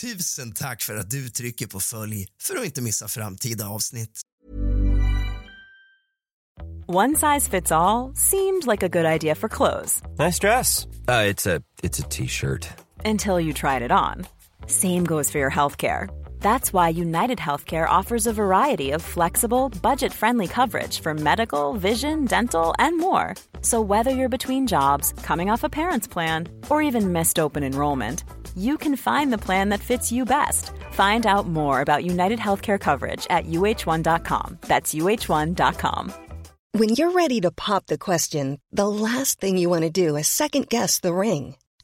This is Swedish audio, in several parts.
Tusen tack för att du trycker på följ för att inte missa framtida avsnitt. One size fits all seemed like a good idea for clothes Nice dress. Uh, it's a it's a t-shirt. until you tried it on. Same goes for your healthcare. That's why United Healthcare offers a variety of flexible, budget friendly coverage for medical, vision, dental, and more. So, whether you're between jobs, coming off a parent's plan, or even missed open enrollment, you can find the plan that fits you best. Find out more about United Healthcare coverage at uh1.com. That's uh1.com. When you're ready to pop the question, the last thing you want to do is second guess the ring.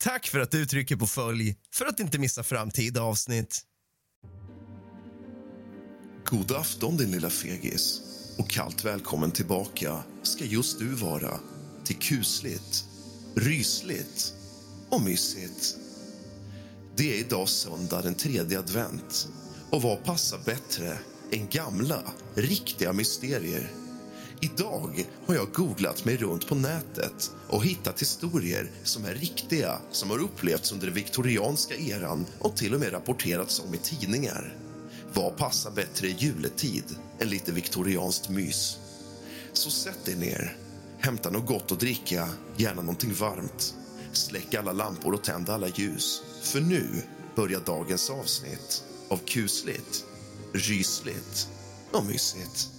Tack för att du trycker på följ för att inte missa framtida avsnitt. God afton din lilla fegis och kallt välkommen tillbaka ska just du vara till kusligt, rysligt och mysigt. Det är idag söndag den tredje advent och vad passar bättre än gamla, riktiga mysterier? Idag har jag googlat mig runt på nätet och hittat historier som är riktiga som har upplevts under den viktorianska eran och till och med rapporterats om i tidningar. Vad passar bättre i juletid än lite viktorianskt mys? Så sätt dig ner, hämta något gott att dricka, gärna någonting varmt. Släck alla lampor och tänd alla ljus, för nu börjar dagens avsnitt av kusligt, rysligt och mysigt.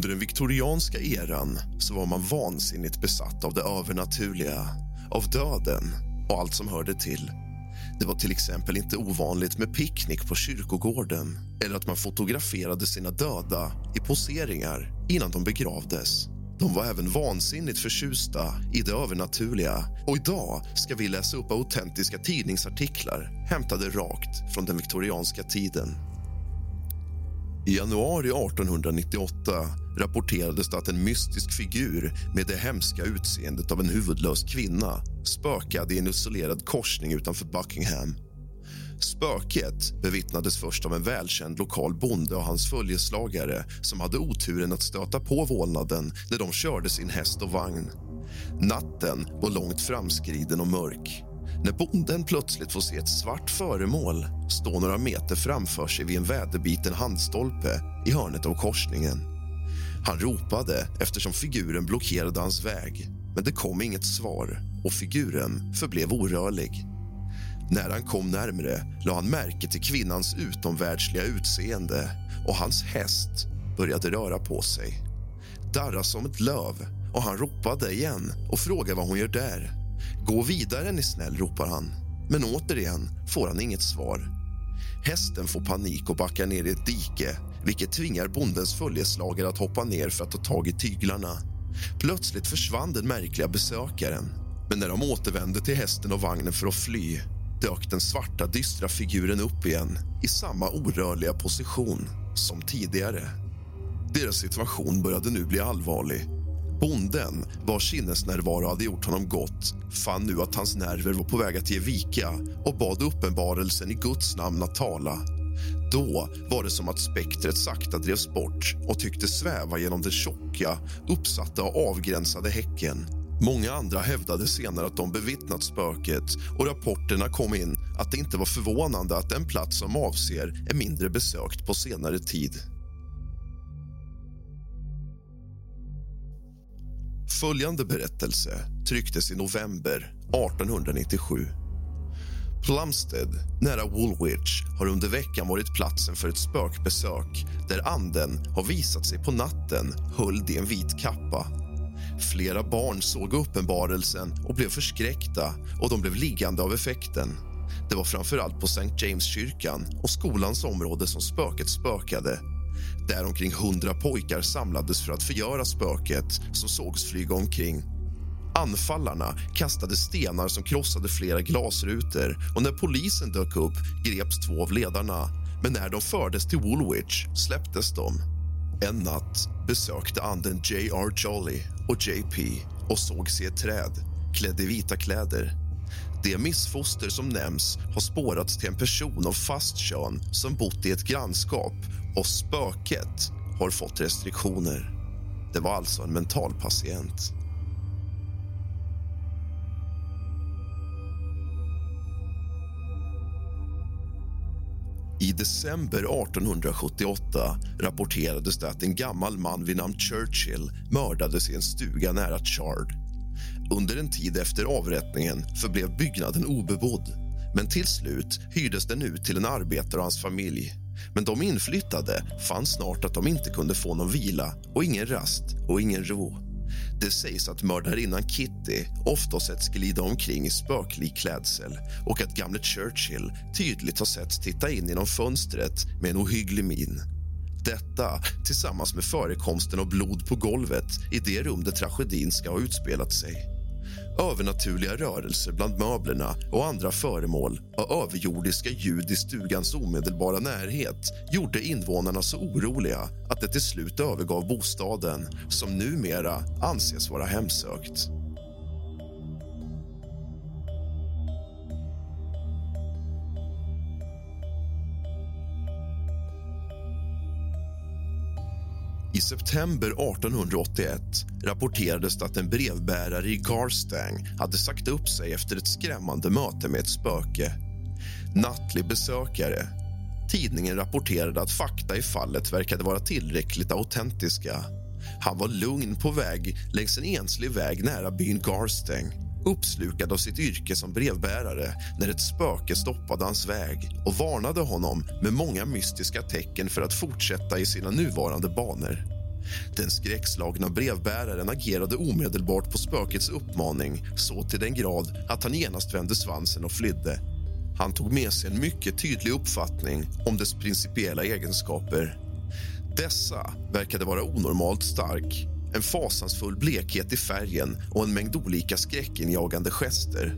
Under den viktorianska eran så var man vansinnigt besatt av det övernaturliga, av döden och allt som hörde till. Det var till exempel inte ovanligt med picknick på kyrkogården eller att man fotograferade sina döda i poseringar innan de begravdes. De var även vansinnigt förtjusta i det övernaturliga och idag ska vi läsa upp autentiska tidningsartiklar hämtade rakt från den viktorianska tiden. I januari 1898 rapporterades det att en mystisk figur med det hemska utseendet av en huvudlös kvinna spökade i en isolerad korsning utanför Buckingham. Spöket bevittnades först av en välkänd lokal bonde och hans följeslagare som hade oturen att stöta på vålnaden när de körde sin häst och vagn. Natten var långt framskriden och mörk när bonden plötsligt får se ett svart föremål stå några meter framför sig vid en väderbiten handstolpe i hörnet av korsningen. Han ropade eftersom figuren blockerade hans väg men det kom inget svar och figuren förblev orörlig. När han kom närmre la han märke till kvinnans utomvärldsliga utseende och hans häst började röra på sig. Darra som ett löv och han ropade igen och frågade vad hon gör där. Gå vidare, är ni snäll, ropar han. Men återigen får han inget svar. Hästen får panik och backar ner i ett dike vilket tvingar bondens följeslagare att hoppa ner för att ta tag i tyglarna. Plötsligt försvann den märkliga besökaren. Men när de återvände till hästen och vagnen för att fly dök den svarta, dystra figuren upp igen i samma orörliga position som tidigare. Deras situation började nu bli allvarlig Bonden, vars sinnesnärvaro hade gjort honom gott fann nu att hans nerver var på väg att ge vika och bad uppenbarelsen i Guds namn att tala. Då var det som att spektret sakta drevs bort och tycktes sväva genom den tjocka, uppsatta och avgränsade häcken. Många andra hävdade senare att de bevittnat spöket och rapporterna kom in att det inte var förvånande att den plats som avser är mindre besökt på senare tid. Följande berättelse trycktes i november 1897. Plumstead, nära Woolwich, har under veckan varit platsen för ett spökbesök där anden har visat sig på natten höljd i en vit kappa. Flera barn såg uppenbarelsen och blev förskräckta och de blev liggande av effekten. Det var framför allt på St. James-kyrkan och skolans område som spöket spökade. Där omkring hundra pojkar samlades för att förgöra spöket som sågs flyga omkring. Anfallarna kastade stenar som krossade flera glasrutor och när polisen dök upp greps två av ledarna. Men när de fördes till Woolwich släpptes de. En natt besökte anden J.R. Jolly och JP och sågs i ett träd, klädd i vita kläder. Det missfoster som nämns har spårats till en person av fast kön som bott i ett grannskap och spöket har fått restriktioner. Det var alltså en mentalpatient. I december 1878 rapporterades det att en gammal man vid namn Churchill mördades i en stuga nära Chard. Under en tid efter avrättningen förblev byggnaden obebodd men till slut hyrdes den ut till en arbetare och hans familj. Men de inflyttade fann snart att de inte kunde få någon vila och ingen rast och ingen ro. Det sägs att mördarinnan Kitty ofta setts glida omkring i spöklik klädsel och att gamle Churchill tydligt har setts titta in genom fönstret med en ohygglig min. Detta tillsammans med förekomsten av blod på golvet i det rum där tragedin ska ha utspelat sig. Övernaturliga rörelser bland möblerna och andra föremål och överjordiska ljud i stugans omedelbara närhet gjorde invånarna så oroliga att de till slut övergav bostaden som numera anses vara hemsökt. I september 1881 rapporterades det att en brevbärare i Garstang hade sagt upp sig efter ett skrämmande möte med ett spöke. Nattlig besökare. Tidningen rapporterade att fakta i fallet verkade vara tillräckligt autentiska. Han var lugn på väg längs en enslig väg nära byn Garstang uppslukad av sitt yrke som brevbärare när ett spöke stoppade hans väg och varnade honom med många mystiska tecken för att fortsätta i sina nuvarande banor. Den skräckslagna brevbäraren agerade omedelbart på spökets uppmaning så till den grad att han genast vände svansen och flydde. Han tog med sig en mycket tydlig uppfattning om dess principiella egenskaper. Dessa verkade vara onormalt stark en fasansfull blekhet i färgen och en mängd olika skräckinjagande gester.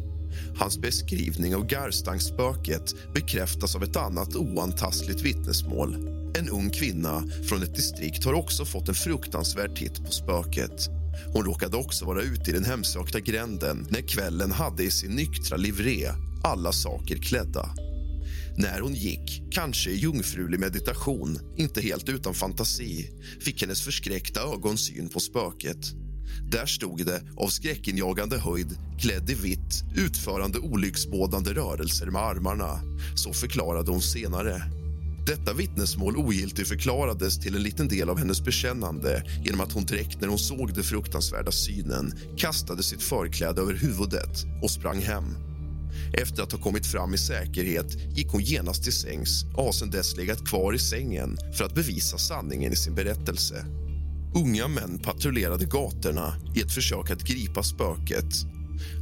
Hans beskrivning av Garstangspöket bekräftas av ett annat oantastligt vittnesmål. En ung kvinna från ett distrikt har också fått en fruktansvärd titt på spöket. Hon råkade också vara ute i den hemsökta gränden när kvällen hade i sin nyktra livré alla saker klädda. När hon gick, kanske i jungfrulig meditation, inte helt utan fantasi fick hennes förskräckta ögon syn på spöket. Där stod det av skräckinjagande höjd, klädd i vitt utförande olycksbådande rörelser med armarna. Så förklarade hon senare. Detta vittnesmål ogiltigförklarades till en liten del av hennes bekännande genom att hon direkt när hon såg den fruktansvärda synen kastade sitt förkläde över huvudet och sprang hem. Efter att ha kommit fram i säkerhet gick hon genast till sängs och har sedan dess legat kvar i sängen för att bevisa sanningen i sin berättelse. Unga män patrullerade gatorna i ett försök att gripa spöket.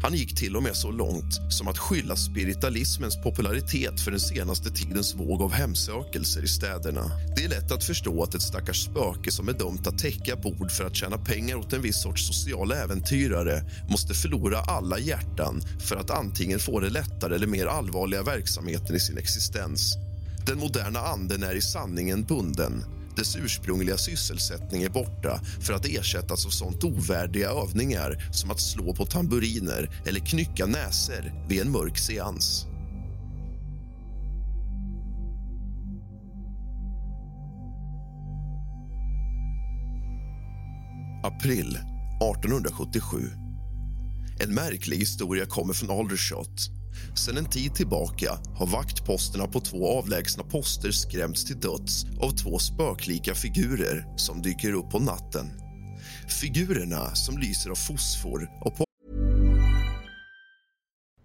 Han gick till och med så långt som att skylla spiritualismens popularitet för den senaste tidens våg av hemsökelser i städerna. Det är lätt att förstå att ett stackars spöke som är dömt att täcka bord för att tjäna pengar åt en viss sorts social äventyrare måste förlora alla hjärtan för att antingen få det lättare eller mer allvarliga verksamheten i sin existens. Den moderna anden är i sanningen bunden dess ursprungliga sysselsättning är borta för att ersättas av sånt ovärdiga övningar som att slå på tamburiner eller knycka näser vid en mörk seans. April 1877. En märklig historia kommer från Aldershot sedan en tid tillbaka har vaktposterna på två avlägsna poster skrämts till döds av två spöklika figurer som dyker upp på natten. Figurerna som lyser av fosfor och på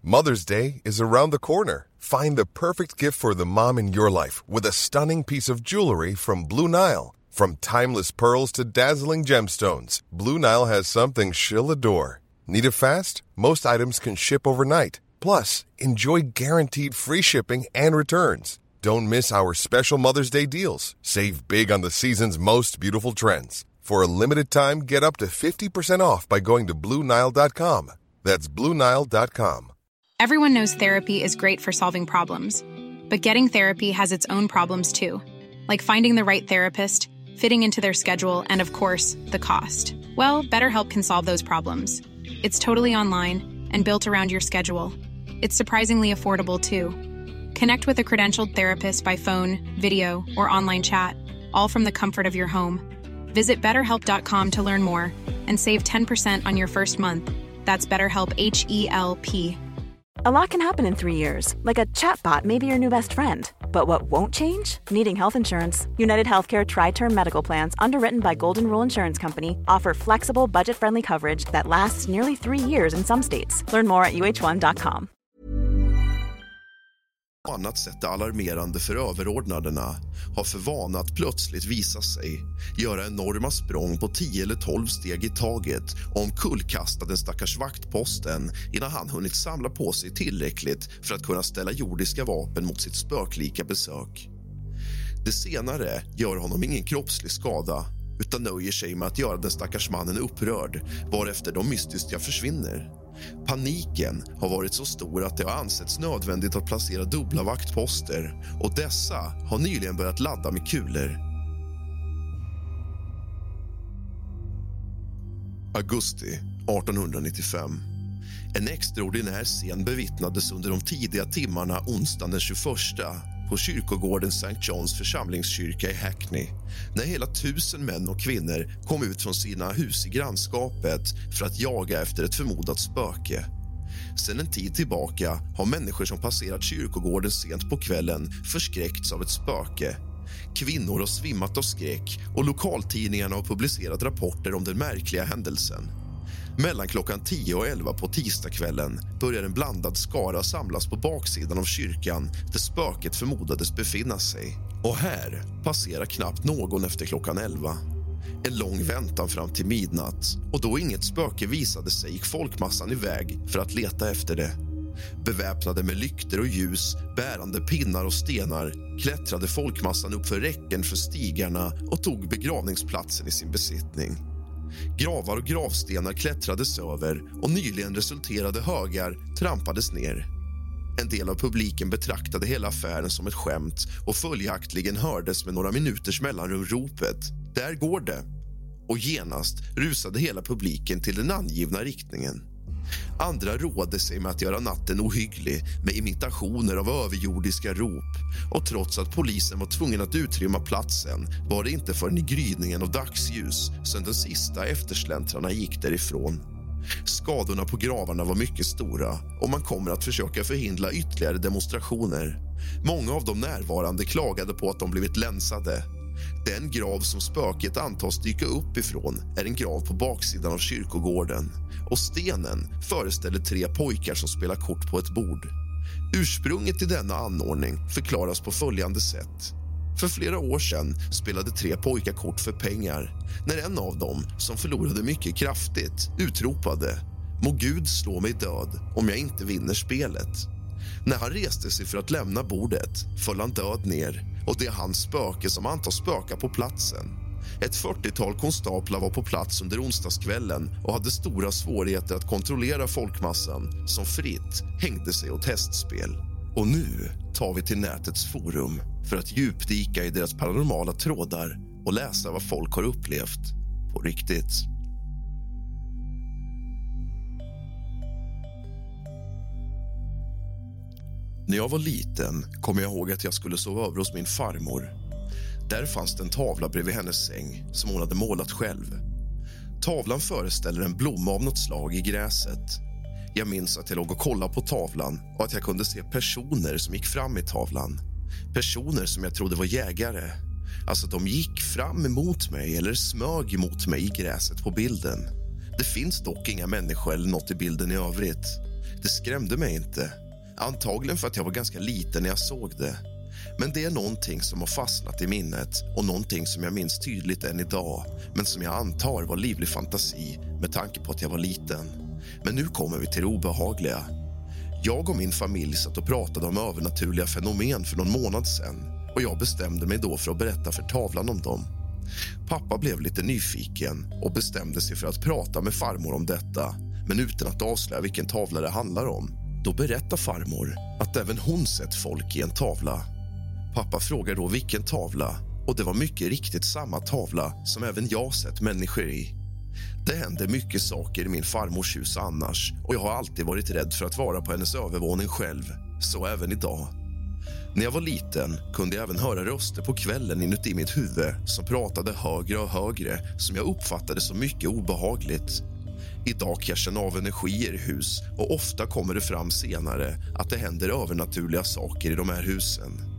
Mother's Day is around the corner. Find the perfect gift for the mom in your life with a stunning piece of jewelry from Blue Nile. From timeless pearls to dazzling gemstones, Blue Nile has something she'll adore. Need it fast? Most items can ship overnight. Plus, enjoy guaranteed free shipping and returns. Don't miss our special Mother's Day deals. Save big on the season's most beautiful trends. For a limited time, get up to 50% off by going to BlueNile.com. That's BlueNile.com. Everyone knows therapy is great for solving problems, but getting therapy has its own problems too, like finding the right therapist, fitting into their schedule, and of course, the cost. Well, BetterHelp can solve those problems. It's totally online and built around your schedule. It's surprisingly affordable too. Connect with a credentialed therapist by phone, video, or online chat, all from the comfort of your home. Visit betterhelp.com to learn more and save 10% on your first month. That's BetterHelp H E L P. A lot can happen in three years, like a chatbot may be your new best friend. But what won't change? Needing health insurance. United Healthcare Tri Term Medical Plans, underwritten by Golden Rule Insurance Company, offer flexible, budget friendly coverage that lasts nearly three years in some states. Learn more at uh1.com. annat sätt alarmerande för överordnaderna har för vana att plötsligt visa sig göra enorma språng på 10 eller 12 steg i taget och omkullkasta den stackars vaktposten innan han hunnit samla på sig tillräckligt för att kunna ställa jordiska vapen mot sitt spöklika besök. Det senare gör honom ingen kroppslig skada utan nöjer sig med att göra den stackars mannen upprörd varefter de mystiska försvinner. Paniken har varit så stor att det har ansetts nödvändigt att placera dubbla vaktposter och dessa har nyligen börjat ladda med kulor. Augusti 1895. En extraordinär scen bevittnades under de tidiga timmarna onsdagen den 21 på kyrkogården St. Johns församlingskyrka i Hackney när hela tusen män och kvinnor kom ut från sina hus i grannskapet för att jaga efter ett förmodat spöke. Sedan en tid tillbaka har människor som passerat kyrkogården sent på kvällen förskräckts av ett spöke. Kvinnor har svimmat av skräck och lokaltidningarna har publicerat rapporter om den märkliga händelsen. Mellan klockan 10 och 11 på tisdagskvällen börjar en blandad skara samlas på baksidan av kyrkan där spöket förmodades befinna sig. Och här passerar knappt någon efter klockan 11. En lång väntan fram till midnatt och då inget spöke visade sig gick folkmassan iväg för att leta efter det. Beväpnade med lykter och ljus, bärande pinnar och stenar klättrade folkmassan upp för räcken för stigarna och tog begravningsplatsen i sin besittning. Gravar och gravstenar klättrades över och nyligen resulterade högar trampades ner. En del av publiken betraktade hela affären som ett skämt och följaktligen hördes med några minuters mellanrum ropet “Där går det!” och genast rusade hela publiken till den angivna riktningen. Andra rådde sig med att göra natten ohygglig med imitationer av överjordiska rop. Och trots att polisen var tvungen att utrymma platsen var det inte förrän i gryningen av dagsljus som den sista eftersläntrarna gick därifrån. Skadorna på gravarna var mycket stora och man kommer att försöka förhindra ytterligare demonstrationer. Många av de närvarande klagade på att de blivit länsade den grav som spöket antas dyka upp ifrån är en grav på baksidan av kyrkogården och stenen föreställer tre pojkar som spelar kort på ett bord. Ursprunget till denna anordning förklaras på följande sätt. För flera år sedan spelade tre pojkar kort för pengar när en av dem, som förlorade mycket kraftigt, utropade Må Gud slå mig död om jag inte vinner spelet. När han reste sig för att lämna bordet föll han död ner och det är hans spöke som antas spöka på platsen. Ett 40-tal konstaplar var på plats under onsdagskvällen och hade stora svårigheter att kontrollera folkmassan som fritt hängde sig åt hästspel. Och nu tar vi till nätets forum för att djupdyka i deras paranormala trådar och läsa vad folk har upplevt på riktigt. När jag var liten kom jag ihåg att jag skulle sova över hos min farmor. Där fanns det en tavla bredvid hennes säng som hon hade målat själv. Tavlan föreställer en blomma av något slag i gräset. Jag minns att jag låg och kollade på tavlan och att jag kunde se personer som gick fram i tavlan. Personer som jag trodde var jägare. Alltså, de gick fram emot mig eller smög emot mig i gräset på bilden. Det finns dock inga människor eller något i bilden i övrigt. Det skrämde mig inte. Antagligen för att jag var ganska liten när jag såg det. Men det är någonting som har fastnat i minnet och någonting som jag minns tydligt än idag men som jag antar var livlig fantasi med tanke på att jag var liten. Men nu kommer vi till det obehagliga. Jag och min familj satt och pratade om övernaturliga fenomen för någon månad sen. och jag bestämde mig då för att berätta för tavlan om dem. Pappa blev lite nyfiken och bestämde sig för att prata med farmor om detta men utan att avslöja vilken tavla det handlar om. Då berättar farmor att även hon sett folk i en tavla. Pappa frågar då vilken tavla och det var mycket riktigt samma tavla som även jag sett människor i. Det händer mycket saker i min farmors hus annars och jag har alltid varit rädd för att vara på hennes övervåning själv, så även idag. När jag var liten kunde jag även höra röster på kvällen inuti mitt huvud som pratade högre och högre som jag uppfattade som mycket obehagligt. Idag kan jag känna av energier i hus och ofta kommer det fram senare att det händer övernaturliga saker i de här husen.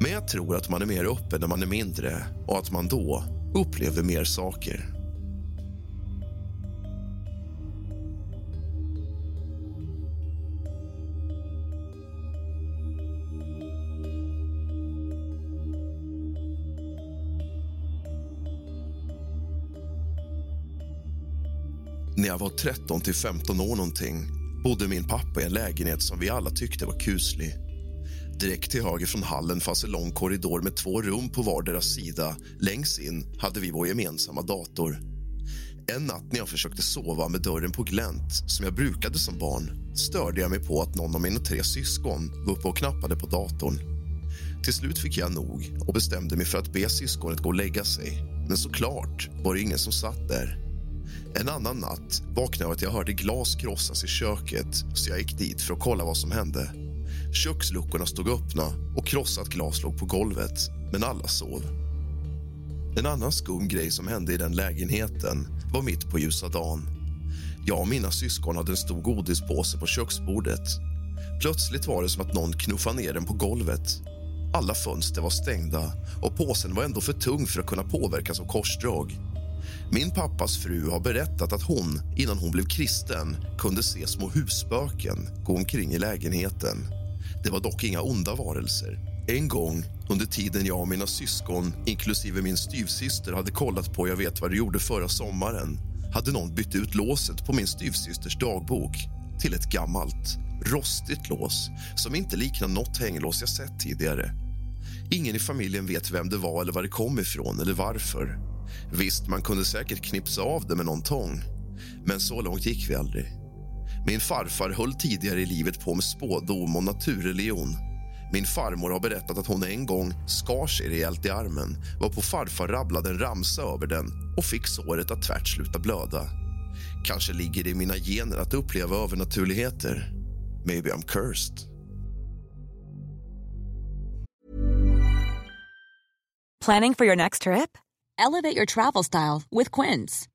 Men jag tror att man är mer öppen när man är mindre och att man då upplever mer saker. När jag var 13 till 15 år någonting bodde min pappa i en lägenhet som vi alla tyckte var kuslig. Direkt till höger från hallen fanns en lång korridor med två rum på vardera sida. Längst in hade vi vår gemensamma dator. En natt när jag försökte sova med dörren på glänt, som jag brukade som barn störde jag mig på att någon av mina tre syskon var uppe och knappade på datorn. Till slut fick jag nog och bestämde mig för att be syskonet gå och lägga sig. Men såklart var det ingen som satt där. En annan natt vaknade jag av att jag hörde glas krossas i köket så jag gick dit för att kolla vad som hände. Köksluckorna stod öppna och krossat glas låg på golvet, men alla sov. En annan skum grej som hände i den lägenheten var mitt på ljusa dagen. Jag och mina syskon hade en stor godispåse på köksbordet. Plötsligt var det som att någon knuffade ner den på golvet. Alla fönster var stängda och påsen var ändå för tung för att kunna påverkas av korsdrag. Min pappas fru har berättat att hon, innan hon blev kristen kunde se små husspöken gå omkring i lägenheten. Det var dock inga onda varelser. En gång under tiden jag och mina syskon, inklusive min styvsyster hade kollat på Jag vet vad du gjorde förra sommaren hade någon bytt ut låset på min styvsysters dagbok till ett gammalt, rostigt lås som inte liknar något hänglås jag sett tidigare. Ingen i familjen vet vem det var eller var det kom ifrån eller varför. Visst, man kunde säkert knipsa av det med någon tång, men så långt gick vi aldrig. Min farfar höll tidigare i livet på med spådom och naturreligion. Min farmor har berättat att hon en gång skar sig rejält i armen varpå farfar rabblade en ramsa över den och fick såret att tvärt sluta blöda. Kanske ligger det i mina gener att uppleva övernaturligheter. Maybe I'm cursed. Planning for your next trip? Elevate your travel style with Quince.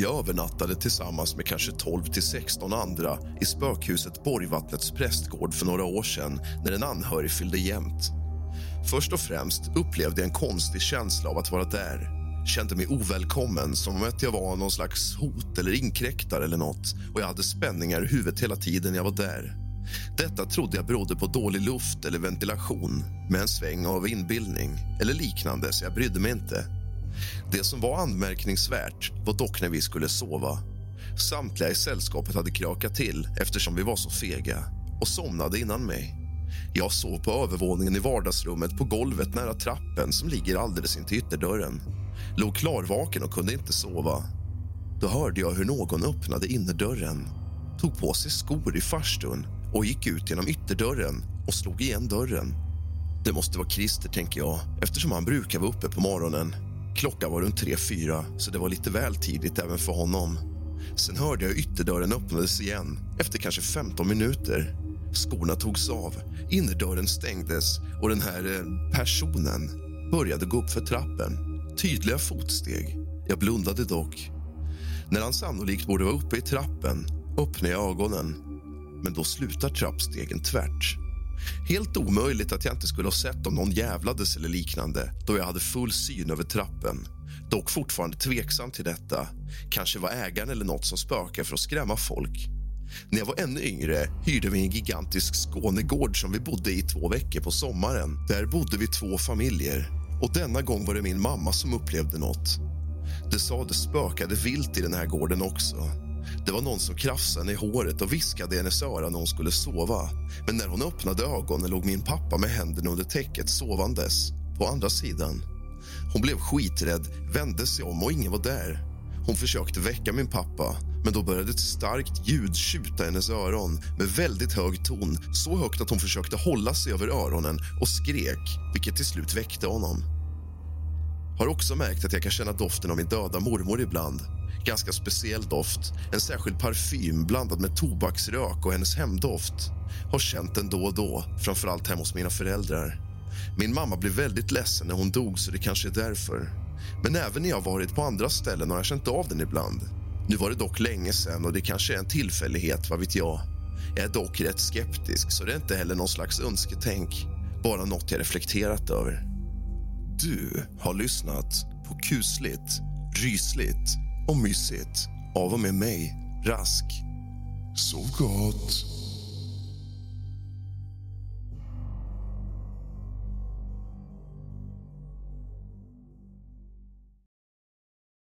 Jag övernattade tillsammans med kanske 12 till 16 andra i spökhuset Borgvattnets prästgård för några år sedan när en anhörig fyllde jämnt. Först och främst upplevde jag en konstig känsla av att vara där. Kände mig ovälkommen, som om att jag var någon slags hot eller inkräktare eller något och jag hade spänningar i huvudet hela tiden jag var där. Detta trodde jag berodde på dålig luft eller ventilation med en sväng av inbildning eller liknande, så jag brydde mig inte. Det som var anmärkningsvärt var dock när vi skulle sova. Samtliga i sällskapet hade krakat till eftersom vi var så fega och somnade innan mig. Jag sov på övervåningen i vardagsrummet på golvet nära trappen som ligger alldeles intill ytterdörren. Låg klarvaken och kunde inte sova. Då hörde jag hur någon öppnade innerdörren, tog på sig skor i farstun och gick ut genom ytterdörren och slog igen dörren. Det måste vara Christer, tänker jag, eftersom han brukar vara uppe på morgonen. Klockan var runt tre fyra, så det var lite väl tidigt även för honom. Sen hörde jag ytterdörren öppnades igen efter kanske 15 minuter. Skorna togs av, innerdörren stängdes och den här eh, personen började gå upp för trappen. Tydliga fotsteg. Jag blundade dock. När han sannolikt borde vara uppe i trappen öppnade jag ögonen. Men då slutar trappstegen tvärt. Helt omöjligt att jag inte skulle ha sett om någon jävlades eller liknande då jag hade full syn över trappen. Dock fortfarande tveksam till detta. Kanske var ägaren eller något som spökar för att skrämma folk. När jag var ännu yngre hyrde vi en gigantisk Skånegård som vi bodde i två veckor på sommaren. Där bodde vi två familjer och denna gång var det min mamma som upplevde något. Det sades spökade vilt i den här gården också. Det var någon som krafsade henne i håret och viskade i hennes öra när hon skulle sova. Men när hon öppnade ögonen låg min pappa med händerna under täcket sovandes på andra sidan. Hon blev skiträdd, vände sig om och ingen var där. Hon försökte väcka min pappa, men då började ett starkt ljud tjuta i hennes öron med väldigt hög ton. Så högt att hon försökte hålla sig över öronen och skrek, vilket till slut väckte honom. Har också märkt att jag kan känna doften av min döda mormor ibland. Ganska speciell doft. En särskild parfym blandad med tobaksrök och hennes hemdoft. Har känt den då och då, framförallt hemma hos mina föräldrar. Min mamma blev väldigt ledsen när hon dog, så det kanske är därför. Men även när jag varit på andra ställen har jag känt av den ibland. Nu var det dock länge sen och det kanske är en tillfällighet, vad vet jag. Jag är dock rätt skeptisk, så det är inte heller någon slags önsketänk. Bara något jag reflekterat över. Du har lyssnat på kusligt, rysligt och mysigt av och med mig, Rask. Sov gott.